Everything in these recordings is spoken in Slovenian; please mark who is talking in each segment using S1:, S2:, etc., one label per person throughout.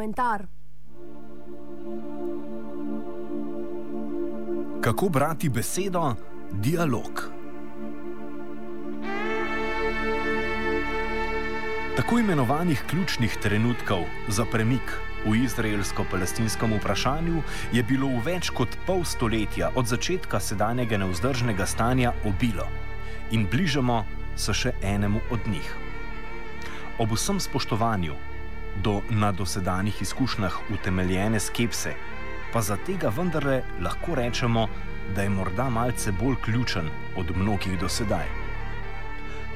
S1: komentar.
S2: Kako brati besedo dialog? Tako imenovanih ključnih trenutkov za premik v izraelsko-palestinskem vprašanju je bilo v več kot pol stoletja od začetka sedanjega neuzdržnega stanja obilo in bližamo se še enemu od njih. Ob vsem spoštovanju do na dosedanjih izkušnjah utemeljene skepse, pa za tega vendarle lahko rečemo, da je morda malce bolj ključen od mnogih dosedaj.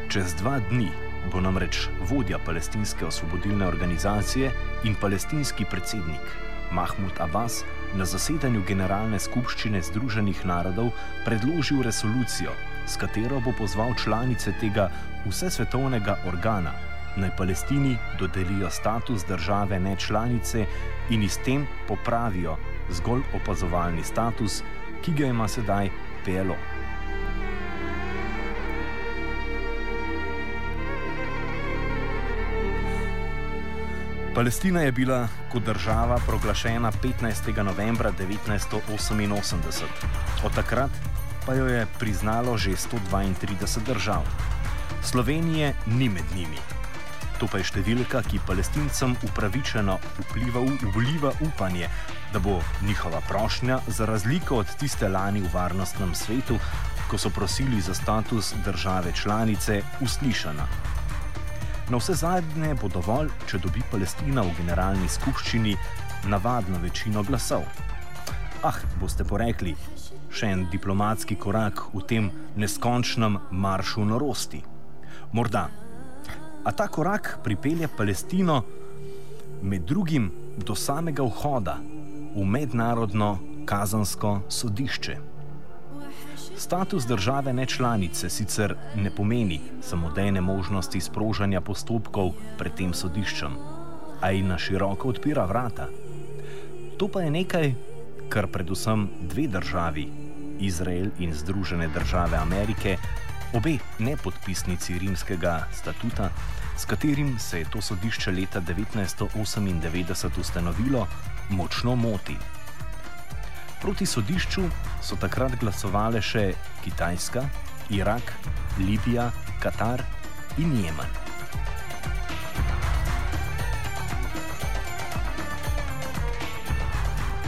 S2: Čez dva dni bo namreč vodja palestinske osvobodilne organizacije in palestinski predsednik Mahmud Abbas na zasedanju Generalne skupščine Združenih narodov predložil resolucijo, s katero bo pozval članice tega vsesvetovnega organa, naj Palestini dodelijo status države nečlanice in iz tem popravijo zgolj opazovalni status, ki ga ima sedaj PLO. Palestina je bila kot država proglašena 15. novembra 1988. Od takrat pa jo je priznalo že 132 držav. Slovenije ni med njimi. To pa je številka, ki palestincem upravičeno vpliva, vliva upanje, da bo njihova prošnja, za razliko od tiste lani v varnostnem svetu, ko so prosili za status države članice, uslišana. Na vse zadnje bo dovolj, če dobi Palestina v generalni skupščini navadno večino glasov. Ah, boste porekli, še en diplomatski korak v tem neskončnem maršu norosti. Morda. A ta korak pripelje Palestino med drugim do samega vhoda v mednarodno kazansko sodišče. Status države nečlanice sicer ne pomeni samodejne možnosti sprožanja postopkov pred tem sodiščem, a jim na široko odpira vrata. To pa je nekaj, kar predvsem dve državi, Izrael in Združene države Amerike, obe nepodpisnici rimskega statuta, s katerim se je to sodišče leta 1998 ustanovilo, močno moti. Proti sodišču so takrat glasovali še Kitajska, Irak, Libija, Katar in Jemen.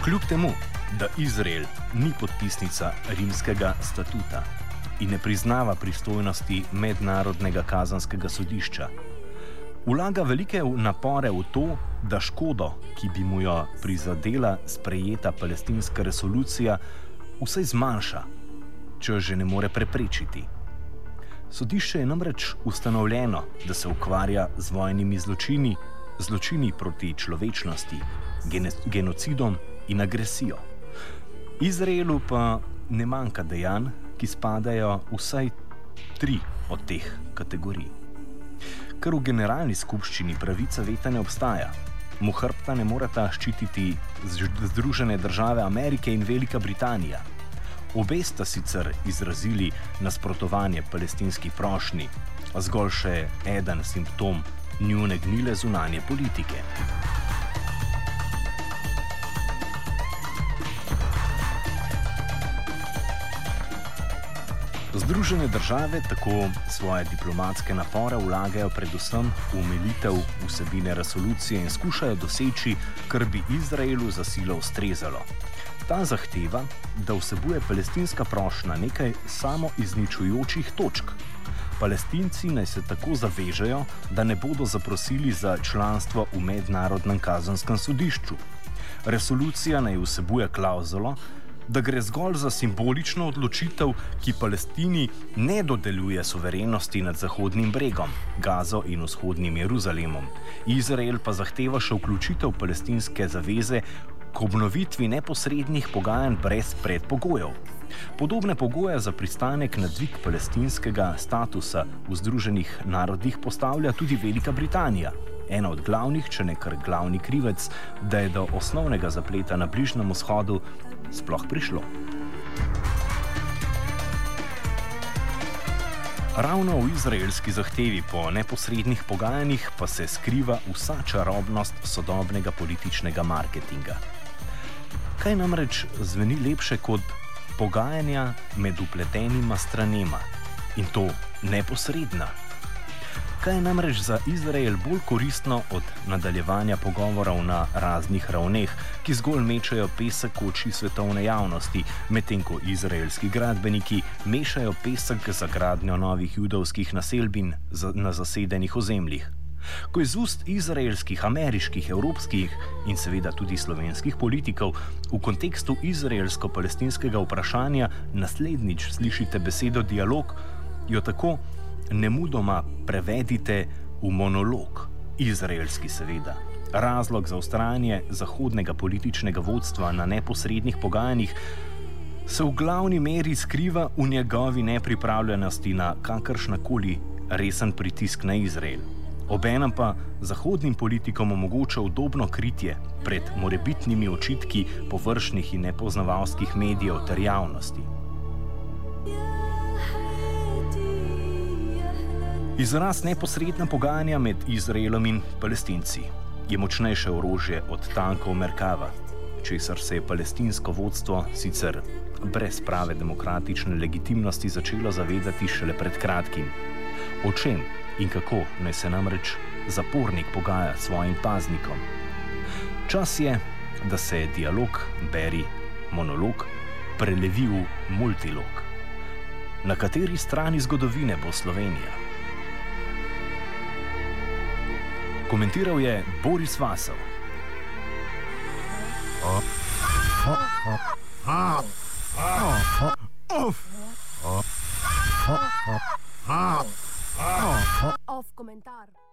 S2: Kljub temu, da Izrael ni podpisnica rimskega statuta in ne priznava pristojnosti mednarodnega kazanskega sodišča, vlaga velike napore v to, da škodo, ki bi mu jo prizadela sprejeta palestinska resolucija, vsaj zmanjša, če jo že ne more preprečiti. Sodišče je namreč ustanovljeno, da se ukvarja z vojnimi zločini, zločini proti človečnosti, genocidom in agresijo. Izraelu pa ne manjka dejanj, ki spadajo vsaj tri od teh kategorij ker v generalni skupščini pravica veta ne obstaja. Mu hrbta ne morata ščititi Združene države Amerike in Velika Britanija. Obe sta sicer izrazili nasprotovanje palestinski prošnji, a zgolj še eden simptom njune gnile zunanje politike. Združene države tako svoje diplomatske napore vlagajo predvsem v umilitev vsebine resolucije in skušajo doseči, kar bi Izraelu za silo ustrezalo. Ta zahteva, da vsebuje palestinska prošnja nekaj samo izničujočih točk. Palestinci naj se tako zavežejo, da ne bodo zaprosili za članstvo v mednarodnem kazanskem sodišču. Resolucija naj vsebuje klauzulo, da gre zgolj za simbolično odločitev, ki Palestini ne dodeljuje suverenosti nad Zahodnim bregom, Gazo in vzhodnim Jeruzalemom. Izrael pa zahteva še vključitev palestinske zaveze k obnovitvi neposrednih pogajanj brez predpogojev. Podobne pogoje za pristanek na dvig palestinskega statusa v Združenih narodih postavlja tudi Velika Britanija. Ena od glavnih, če ne kar glavni krivec, da je do osnovnega zapleta na Bližnjem vzhodu sploh prišlo. Ravno v izraelski zahtevi po neposrednih pogajanjih pa se skriva vsa čarobnost sodobnega političnega marketinga. Kaj namreč zveni lepše kot pogajanja med upletenima stranema in to neposredna? Kaj je namreč za Izrael bolj koristno od nadaljevanja pogovorov na raznih ravneh, ki zgolj mečajo pesek v oči svetovne javnosti, medtem ko izraelski gradbeniki mešajo pesek za gradnjo novih judovskih naselbin na zasedenih ozemljih? Ko iz ust izraelskih, ameriških, evropskih in seveda tudi slovenskih politikov v kontekstu izraelsko-palestinskega vprašanja naslednjič slišite besedo dialog, jo tako ne mudoma prevedite v monolog, izraelski seveda. Razlog za ustrajanje zahodnega političnega vodstva na neposrednih pogajanjih se v glavni meri skriva v njegovi nepripravljenosti na kakršnakoli resen pritisk na Izrael. Obenem pa zahodnim politikom omogoča udobno kritje pred morebitnimi očitki površnih in nepoznavalskih medijev ter javnosti. Izraz neposredna pogajanja med Izraelom in palestinci je močnejše orožje od tankov Merkava, česar se je palestinsko vodstvo sicer brez prave demokratične legitimnosti začelo zavedati šele pred kratkim. O čem in kako naj se namreč zapornik pogaja s svojim paznikom? Čas je, da se dialog, beri monolog, prelevi v multilog. Na kateri strani zgodovine bo Slovenija? Komentiral je Boris Vasov.
S1: Off komentar.